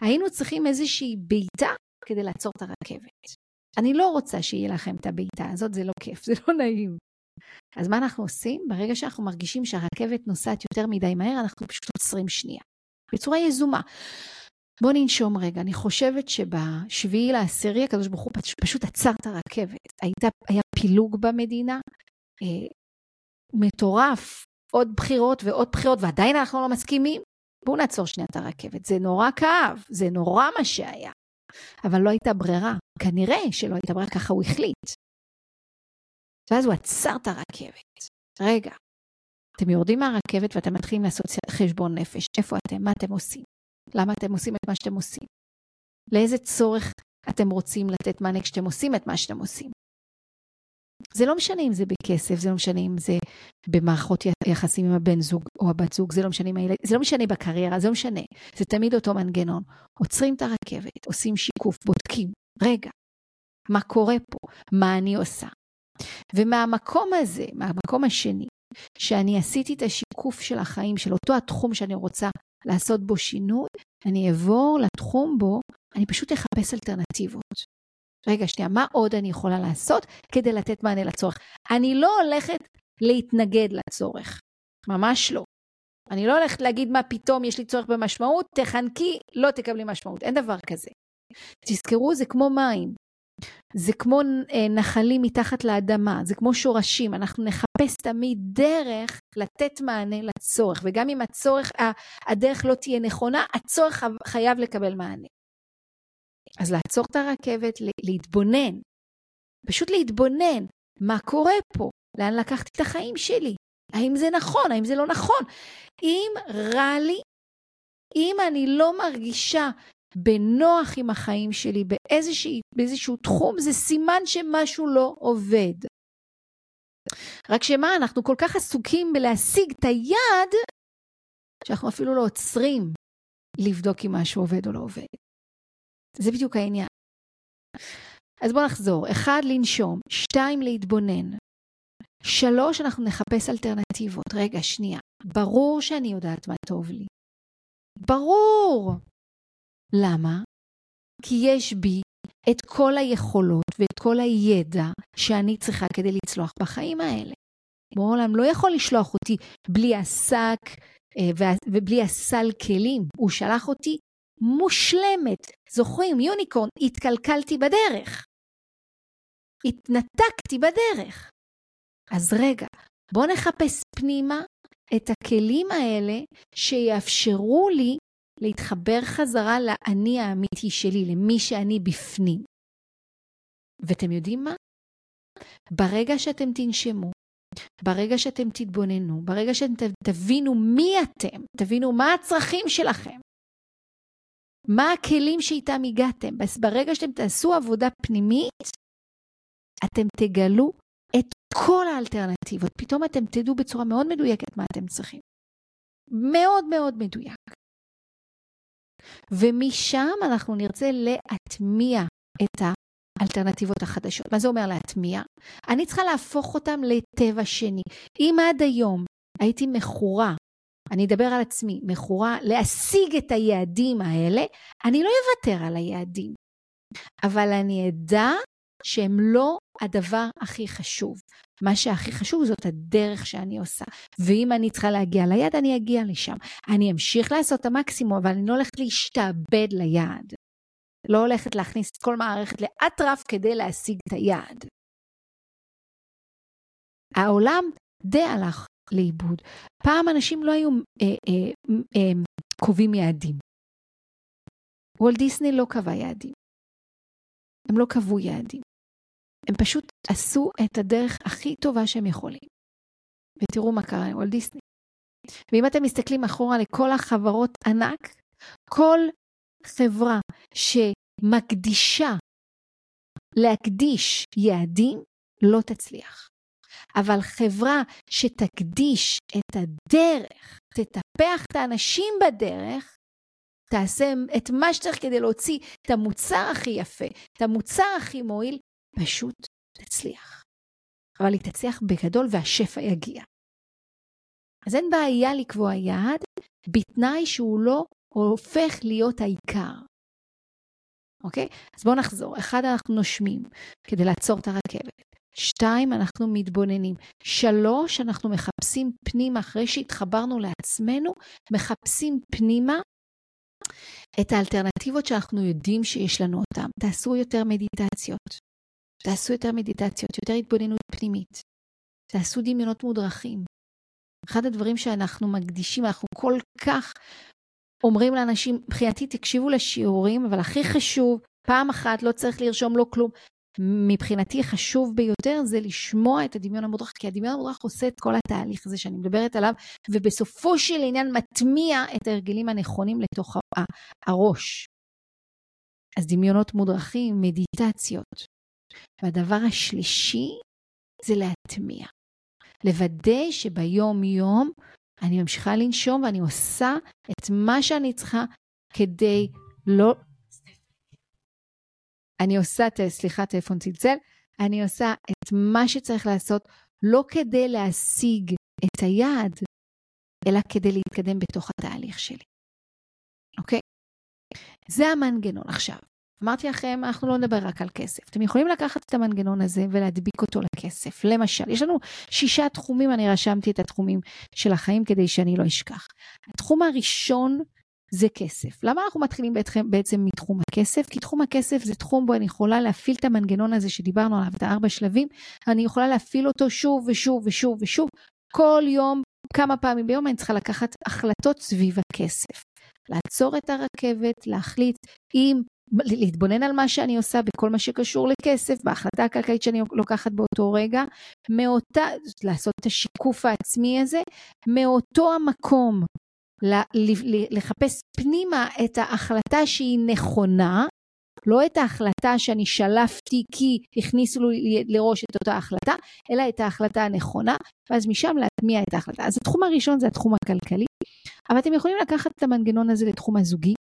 היינו צריכים איזושהי בעיטה כדי לעצור את הרכבת. אני לא רוצה שיהיה לכם את הבעיטה הזאת, זה לא כיף, זה לא נעים. אז מה אנחנו עושים? ברגע שאנחנו מרגישים שהרכבת נוסעת יותר מדי מהר, אנחנו פשוט עוצרים שנייה. בצורה יזומה. בואו ננשום רגע. אני חושבת שבשביעי לעשירי הקדוש ברוך הוא פשוט עצר את הרכבת. הייתה, היה פילוג במדינה, אה, מטורף, עוד בחירות ועוד בחירות, ועדיין אנחנו לא מסכימים. בואו נעצור שנייה את הרכבת. זה נורא כאב, זה נורא מה שהיה. אבל לא הייתה ברירה. כנראה שלא הייתה ברירה, ככה הוא החליט. ואז הוא עצר את הרכבת. רגע, אתם יורדים מהרכבת ואתם מתחילים לעשות חשבון נפש. איפה אתם? מה אתם עושים? למה אתם עושים את מה שאתם עושים? לאיזה צורך אתם רוצים לתת מענה כשאתם עושים את מה שאתם עושים? זה לא משנה אם זה בכסף, זה לא משנה אם זה במערכות יחסים עם הבן זוג או הבת זוג, זה לא משנה עם הילד, זה לא משנה בקריירה, זה לא משנה. זה תמיד אותו מנגנון. עוצרים את הרכבת, עושים שיקוף, בודקים, רגע, מה קורה פה? מה אני עושה? ומהמקום הזה, מהמקום השני, שאני עשיתי את השיקוף של החיים, של אותו התחום שאני רוצה לעשות בו שינוי, אני אעבור לתחום בו, אני פשוט אחפש אלטרנטיבות. רגע, שנייה, מה עוד אני יכולה לעשות כדי לתת מענה לצורך? אני לא הולכת להתנגד לצורך. ממש לא. אני לא הולכת להגיד מה פתאום יש לי צורך במשמעות, תחנקי, לא תקבלי משמעות. אין דבר כזה. תזכרו, זה כמו מים. זה כמו אה, נחלים מתחת לאדמה, זה כמו שורשים, אנחנו נחפש תמיד דרך לתת מענה לצורך, וגם אם הצורך, הדרך לא תהיה נכונה, הצורך חייב לקבל מענה. אז לעצור את הרכבת, להתבונן, פשוט להתבונן, מה קורה פה? לאן לקחתי את החיים שלי? האם זה נכון? האם זה לא נכון? אם רע לי, אם אני לא מרגישה בנוח עם החיים שלי באיזשה, באיזשהו תחום, זה סימן שמשהו לא עובד. רק שמה, אנחנו כל כך עסוקים בלהשיג את היעד, שאנחנו אפילו לא עוצרים לבדוק אם משהו עובד או לא עובד. זה בדיוק העניין. אז בואו נחזור. אחד, לנשום. שתיים, להתבונן. שלוש, אנחנו נחפש אלטרנטיבות. רגע, שנייה. ברור שאני יודעת מה טוב לי. ברור. למה? כי יש בי את כל היכולות ואת כל הידע שאני צריכה כדי לצלוח בחיים האלה. העולם לא יכול לשלוח אותי בלי השק אה, ובלי הסל כלים. הוא שלח אותי מושלמת. זוכרים, יוניקורן, התקלקלתי בדרך. התנתקתי בדרך. אז רגע, בואו נחפש פנימה את הכלים האלה שיאפשרו לי להתחבר חזרה לאני האמיתי שלי, למי שאני בפנים. ואתם יודעים מה? ברגע שאתם תנשמו, ברגע שאתם תתבוננו, ברגע שאתם תבינו מי אתם, תבינו מה הצרכים שלכם, מה הכלים שאיתם הגעתם, ברגע שאתם תעשו עבודה פנימית, אתם תגלו את כל האלטרנטיבות. פתאום אתם תדעו בצורה מאוד מדויקת מה אתם צריכים. מאוד מאוד מדויק. ומשם אנחנו נרצה להטמיע את האלטרנטיבות החדשות. מה זה אומר להטמיע? אני צריכה להפוך אותם לטבע שני. אם עד היום הייתי מכורה, אני אדבר על עצמי, מכורה להשיג את היעדים האלה, אני לא אוותר על היעדים. אבל אני אדע שהם לא הדבר הכי חשוב. מה שהכי חשוב זאת הדרך שאני עושה. ואם אני צריכה להגיע ליעד, אני אגיע לשם. אני אמשיך לעשות את המקסימום, אבל אני לא הולכת להשתעבד ליעד. לא הולכת להכניס את כל מערכת לאטרף כדי להשיג את היעד. העולם די הלך לאיבוד. פעם אנשים לא היו אה, אה, אה, קובעים יעדים. וולט דיסני לא קבע יעדים. הם לא קבעו יעדים. הם פשוט עשו את הדרך הכי טובה שהם יכולים. ותראו מה קרה עם וולט דיסני. ואם אתם מסתכלים אחורה לכל החברות ענק, כל חברה שמקדישה להקדיש יעדים, לא תצליח. אבל חברה שתקדיש את הדרך, תטפח את האנשים בדרך, תעשה את מה שצריך כדי להוציא את המוצר הכי יפה, את המוצר הכי מועיל, פשוט תצליח. אבל היא תצליח בגדול והשפע יגיע. אז אין בעיה לקבוע יעד, בתנאי שהוא לא הופך להיות העיקר. אוקיי? אז בואו נחזור. אחד, אנחנו נושמים כדי לעצור את הרכבת. שתיים, אנחנו מתבוננים. שלוש, אנחנו מחפשים פנימה, אחרי שהתחברנו לעצמנו, מחפשים פנימה את האלטרנטיבות שאנחנו יודעים שיש לנו אותן. תעשו יותר מדיטציות. תעשו יותר מדיטציות, יותר התבוננות פנימית. תעשו דמיונות מודרכים. אחד הדברים שאנחנו מקדישים, אנחנו כל כך אומרים לאנשים, מבחינתי תקשיבו לשיעורים, אבל הכי חשוב, פעם אחת לא צריך לרשום לו כלום. מבחינתי חשוב ביותר זה לשמוע את הדמיון המודרך, כי הדמיון המודרך עושה את כל התהליך הזה שאני מדברת עליו, ובסופו של עניין מטמיע את ההרגלים הנכונים לתוך הראש. אז דמיונות מודרכים, מדיטציות, והדבר השלישי זה להטמיע. לוודא שביום-יום אני ממשיכה לנשום ואני עושה את מה שאני צריכה כדי לא... אני עושה, סליחה, טלפון צלצל, אני עושה את מה שצריך לעשות לא כדי להשיג את היעד, אלא כדי להתקדם בתוך התהליך שלי. אוקיי? זה המנגנון עכשיו. אמרתי לכם, אנחנו לא נדבר רק על כסף. אתם יכולים לקחת את המנגנון הזה ולהדביק אותו לכסף. למשל, יש לנו שישה תחומים, אני רשמתי את התחומים של החיים כדי שאני לא אשכח. התחום הראשון זה כסף. למה אנחנו מתחילים בעצם, בעצם מתחום הכסף? כי תחום הכסף זה תחום בו אני יכולה להפעיל את המנגנון הזה שדיברנו עליו, את הארבע שלבים, אני יכולה להפעיל אותו שוב ושוב ושוב ושוב. כל יום, כמה פעמים ביום אני צריכה לקחת החלטות סביב הכסף. לעצור את הרכבת, להחליט אם להתבונן על מה שאני עושה בכל מה שקשור לכסף, בהחלטה הכלכלית שאני לוקחת באותו רגע, מאותה, לעשות את השיקוף העצמי הזה, מאותו המקום לחפש פנימה את ההחלטה שהיא נכונה, לא את ההחלטה שאני שלפתי כי הכניסו לי לראש את אותה החלטה, אלא את ההחלטה הנכונה, ואז משם להטמיע את ההחלטה. אז התחום הראשון זה התחום הכלכלי, אבל אתם יכולים לקחת את המנגנון הזה לתחום הזוגי.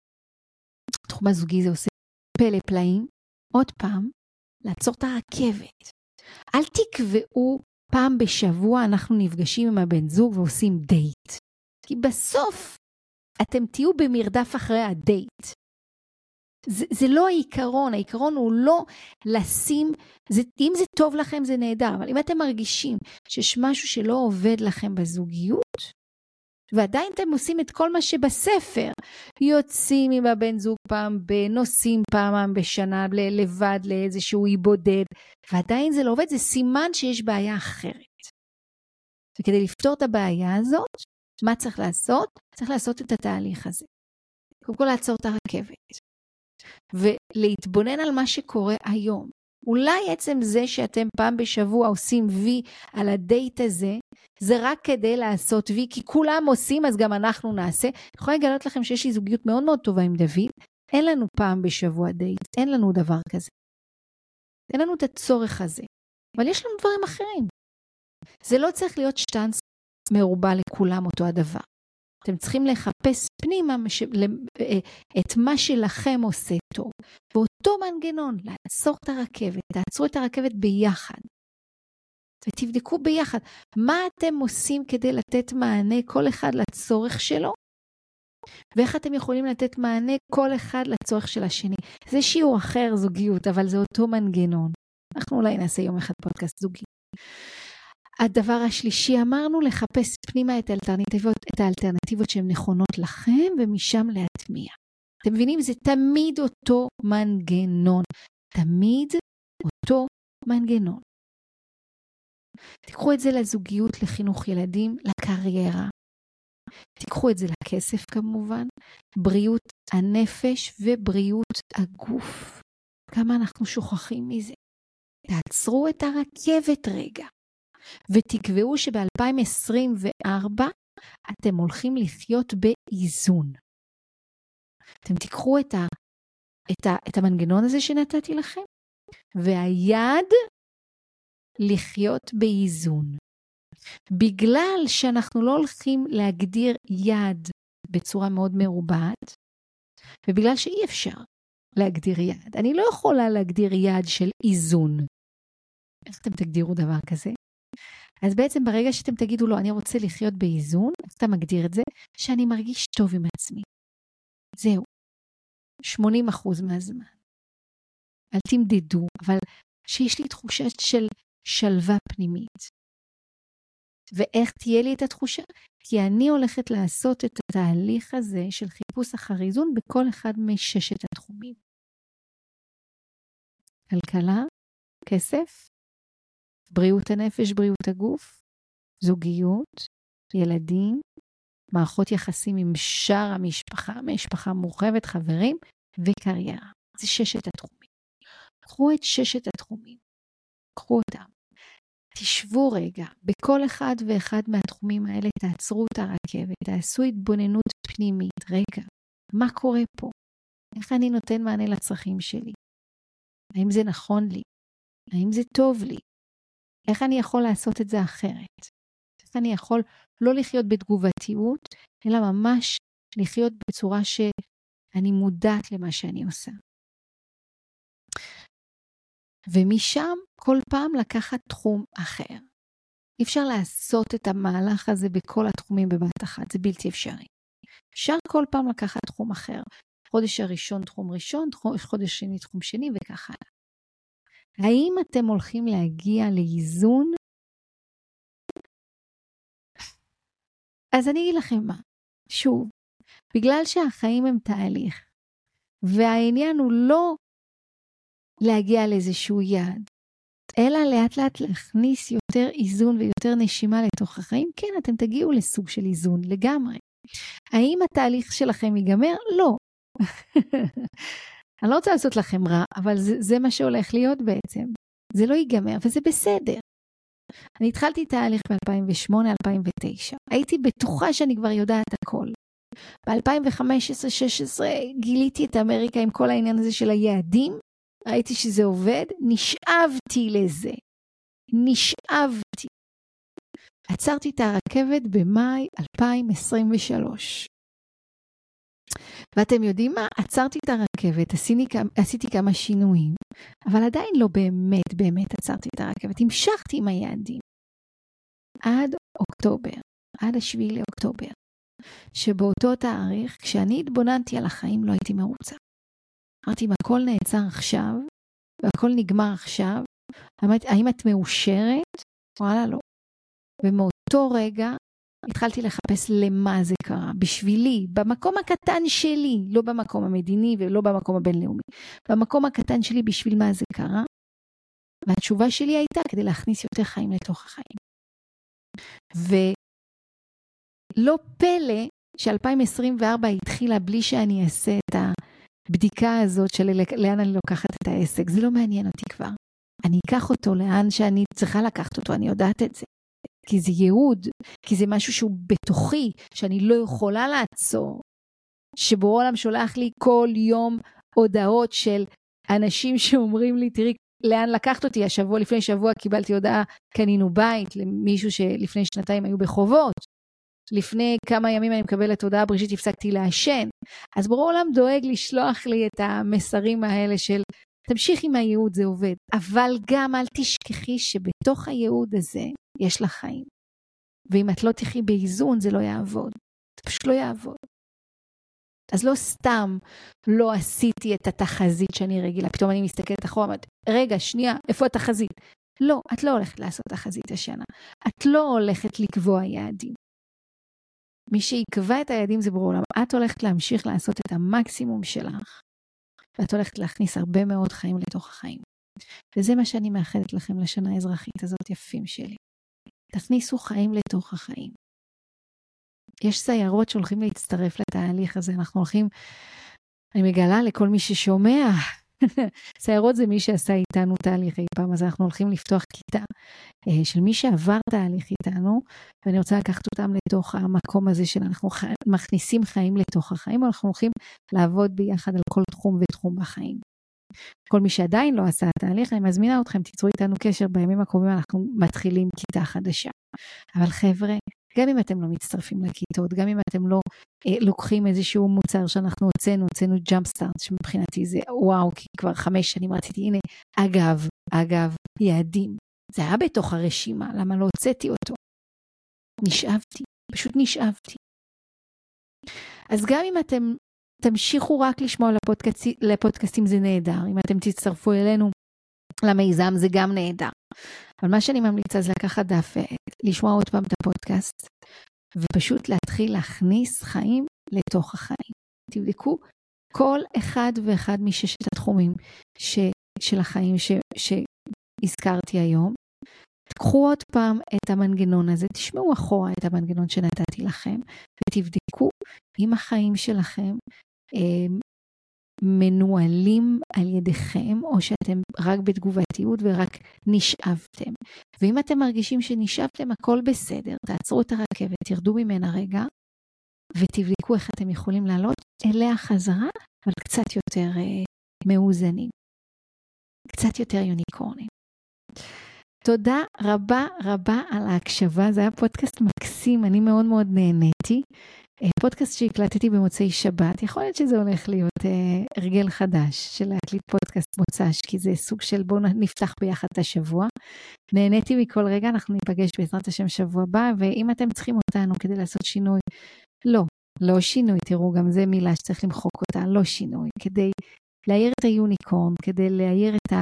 התחום הזוגי זה עושה פלא פלאים. עוד פעם, לעצור את הרכבת. אל תקבעו פעם בשבוע אנחנו נפגשים עם הבן זוג ועושים דייט. כי בסוף אתם תהיו במרדף אחרי הדייט. זה, זה לא העיקרון, העיקרון הוא לא לשים, זה, אם זה טוב לכם זה נהדר, אבל אם אתם מרגישים שיש משהו שלא עובד לכם בזוגיות, ועדיין אתם עושים את כל מה שבספר, יוצאים עם הבן זוג פעם ב... נוסעים פעם בשנה לבד לאיזשהו אי בודד, ועדיין זה לא עובד, זה סימן שיש בעיה אחרת. וכדי לפתור את הבעיה הזאת, מה צריך לעשות? צריך לעשות את התהליך הזה. קודם כל לעצור את הרכבת, ולהתבונן על מה שקורה היום. אולי עצם זה שאתם פעם בשבוע עושים וי על הדייט הזה, זה רק כדי לעשות וי, כי כולם עושים אז גם אנחנו נעשה. אני יכולה לגלות לכם שיש לי זוגיות מאוד מאוד טובה עם דוד, אין לנו פעם בשבוע דייט, אין לנו דבר כזה. אין לנו את הצורך הזה, אבל יש לנו דברים אחרים. זה לא צריך להיות שטאנץ מרובע לכולם אותו הדבר. אתם צריכים לחפש פנימה. אה, את מה שלכם עושה טוב. באותו מנגנון, לעצור את הרכבת, תעצרו את הרכבת ביחד. ותבדקו ביחד מה אתם עושים כדי לתת מענה כל אחד לצורך שלו, ואיך אתם יכולים לתת מענה כל אחד לצורך של השני. זה שיעור אחר זוגיות, אבל זה אותו מנגנון. אנחנו אולי נעשה יום אחד פודקאסט זוגי. הדבר השלישי אמרנו לחפש פנימה את האלטרנטיבות, את האלטרנטיבות שהן נכונות לכם ומשם להטמיע. אתם מבינים? זה תמיד אותו מנגנון. תמיד אותו מנגנון. תיקחו את זה לזוגיות, לחינוך ילדים, לקריירה. תיקחו את זה לכסף כמובן, בריאות הנפש ובריאות הגוף. כמה אנחנו שוכחים מזה. תעצרו את הרכבת רגע. ותקבעו שב-2024 אתם הולכים לחיות באיזון. אתם תיקחו את, ה, את, ה, את המנגנון הזה שנתתי לכם, והיעד לחיות באיזון. בגלל שאנחנו לא הולכים להגדיר יעד בצורה מאוד מרובעת, ובגלל שאי אפשר להגדיר יעד. אני לא יכולה להגדיר יעד של איזון. איך אתם תגדירו דבר כזה? אז בעצם ברגע שאתם תגידו לו, אני רוצה לחיות באיזון, אתה מגדיר את זה, שאני מרגיש טוב עם עצמי. זהו. 80% מהזמן. אל תמדדו, אבל שיש לי תחושה של שלווה פנימית. ואיך תהיה לי את התחושה? כי אני הולכת לעשות את התהליך הזה של חיפוש אחר איזון בכל אחד מששת התחומים. כלכלה, כסף, בריאות הנפש, בריאות הגוף, זוגיות, ילדים, מערכות יחסים עם שאר המשפחה, משפחה מורחבת, חברים, וקריירה. זה ששת התחומים. קחו את ששת התחומים, קחו אותם. תשבו רגע, בכל אחד ואחד מהתחומים האלה תעצרו את הרכבת, תעשו התבוננות פנימית. רגע, מה קורה פה? איך אני נותן מענה לצרכים שלי? האם זה נכון לי? האם זה טוב לי? איך אני יכול לעשות את זה אחרת? איך אני יכול לא לחיות בתגובתיות, אלא ממש לחיות בצורה שאני מודעת למה שאני עושה. ומשם כל פעם לקחת תחום אחר. אי אפשר לעשות את המהלך הזה בכל התחומים בבת אחת, זה בלתי אפשרי. אפשר כל פעם לקחת תחום אחר. חודש הראשון תחום ראשון, חודש שני תחום שני וכך הלאה. האם אתם הולכים להגיע לאיזון? אז אני אגיד לכם מה, שוב, בגלל שהחיים הם תהליך, והעניין הוא לא להגיע לאיזשהו יעד, אלא לאט לאט להכניס יותר איזון ויותר נשימה לתוך החיים, כן, אתם תגיעו לסוג של איזון לגמרי. האם התהליך שלכם ייגמר? לא. [LAUGHS] אני לא רוצה לעשות לכם רע, אבל זה, זה מה שהולך להיות בעצם. זה לא ייגמר, וזה בסדר. אני התחלתי תהליך ב-2008-2009. הייתי בטוחה שאני כבר יודעת הכל. ב-2015-2016 גיליתי את אמריקה עם כל העניין הזה של היעדים, ראיתי שזה עובד, נשאבתי לזה. נשאבתי. עצרתי את הרכבת במאי 2023. ואתם יודעים מה? עצרתי את הרכבת, עשיתי, עשיתי כמה שינויים, אבל עדיין לא באמת באמת עצרתי את הרכבת, המשכתי עם היעדים. עד אוקטובר, עד השביעי לאוקטובר, שבאותו תאריך, כשאני התבוננתי על החיים, לא הייתי מרוצה. אמרתי, אם הכל נעצר עכשיו, והכל נגמר עכשיו, האם את מאושרת? וואלה, לא. ומאותו רגע התחלתי לחפש למה זה קרה, בשבילי, במקום הקטן שלי, לא במקום המדיני ולא במקום הבינלאומי, במקום הקטן שלי בשביל מה זה קרה. והתשובה שלי הייתה כדי להכניס יותר חיים לתוך החיים. ולא פלא ש-2024 התחילה בלי שאני אעשה את הבדיקה הזאת של לאן אני לוקחת את העסק, זה לא מעניין אותי כבר. אני אקח אותו לאן שאני צריכה לקחת אותו, אני יודעת את זה. כי זה ייעוד, כי זה משהו שהוא בתוכי, שאני לא יכולה לעצור. שבו עולם שולח לי כל יום הודעות של אנשים שאומרים לי, תראי, לאן לקחת אותי? השבוע, לפני שבוע קיבלתי הודעה, קנינו בית למישהו שלפני שנתיים היו בחובות. לפני כמה ימים אני מקבלת הודעה בראשית, הפסקתי לעשן. אז ברור העולם דואג לשלוח לי את המסרים האלה של תמשיך עם הייעוד, זה עובד. אבל גם אל תשכחי שבתוך הייעוד הזה יש לך חיים. ואם את לא תחי באיזון, זה לא יעבוד. זה פשוט לא יעבוד. אז לא סתם לא עשיתי את התחזית שאני רגילה, פתאום אני מסתכלת אחורה, אומרת, רגע, שנייה, איפה התחזית? לא, את לא הולכת לעשות תחזית השנה. את לא הולכת לקבוע יעדים. מי שיקבע את היעדים זה ברור למה. את הולכת להמשיך לעשות את המקסימום שלך, ואת הולכת להכניס הרבה מאוד חיים לתוך החיים. וזה מה שאני מאחלת לכם לשנה האזרחית הזאת יפים שלי. תכניסו חיים לתוך החיים. יש סיירות שהולכים להצטרף לתהליך הזה, אנחנו הולכים, אני מגלה לכל מי ששומע, [LAUGHS] סיירות זה מי שעשה איתנו תהליך אי פעם, אז אנחנו הולכים לפתוח כיתה אה, של מי שעבר תהליך איתנו, ואני רוצה לקחת אותם לתוך המקום הזה של אנחנו ח... מכניסים חיים לתוך החיים, אנחנו הולכים לעבוד ביחד על כל תחום ותחום בחיים. כל מי שעדיין לא עשה תהליך, אני מזמינה אתכם, תיצרו איתנו קשר, בימים הקרובים אנחנו מתחילים כיתה חדשה. אבל חבר'ה, גם אם אתם לא מצטרפים לכיתות, גם אם אתם לא אה, לוקחים איזשהו מוצר שאנחנו הוצאנו, הוצאנו ג'אמפ סטארט, שמבחינתי זה וואו, כי כבר חמש שנים רציתי, הנה, אגב, אגב, יעדים. זה היה בתוך הרשימה, למה לא הוצאתי אותו? נשאבתי, פשוט נשאבתי. אז גם אם אתם תמשיכו רק לשמוע לפודקאסט, לפודקאסטים זה נהדר, אם אתם תצטרפו אלינו למיזם זה גם נהדר. אבל מה שאני ממליצה זה לקחת דף ועט, לשמוע עוד פעם את הפודקאסט, ופשוט להתחיל להכניס חיים לתוך החיים. תבדקו כל אחד ואחד מששת התחומים ש, של החיים ש, שהזכרתי היום. תקחו עוד פעם את המנגנון הזה, תשמעו אחורה את המנגנון שנתתי לכם, ותבדקו אם החיים שלכם אה, מנוהלים על ידיכם, או שאתם רק בתגובתיות ורק נשאבתם. ואם אתם מרגישים שנשאבתם, הכל בסדר, תעצרו את הרכבת, תרדו ממנה רגע, ותבדקו איך אתם יכולים לעלות אליה חזרה, אבל קצת יותר uh, מאוזנים. קצת יותר יוניקורנים. תודה רבה רבה על ההקשבה, זה היה פודקאסט מקסים, אני מאוד מאוד נהניתי. אה, פודקאסט שהקלטתי במוצאי שבת, יכול להיות שזה הולך להיות אה, הרגל חדש של להקליט פודקאסט מוצ"ש, כי זה סוג של בואו נפתח ביחד את השבוע. נהניתי מכל רגע, אנחנו ניפגש בעזרת השם שבוע הבא, ואם אתם צריכים אותנו כדי לעשות שינוי, לא, לא שינוי, תראו, גם זה מילה שצריך למחוק אותה, לא שינוי, כדי להאיר את היוניקורן, כדי להאיר את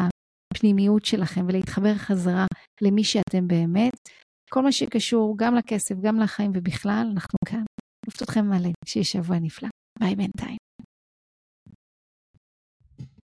הפנימיות שלכם ולהתחבר חזרה למי שאתם באמת. כל מה שקשור גם לכסף, גם לחיים ובכלל, אנחנו כאן. אוהבת אתכם מלא, שיהיה שבוע נפלא. ביי בינתיים.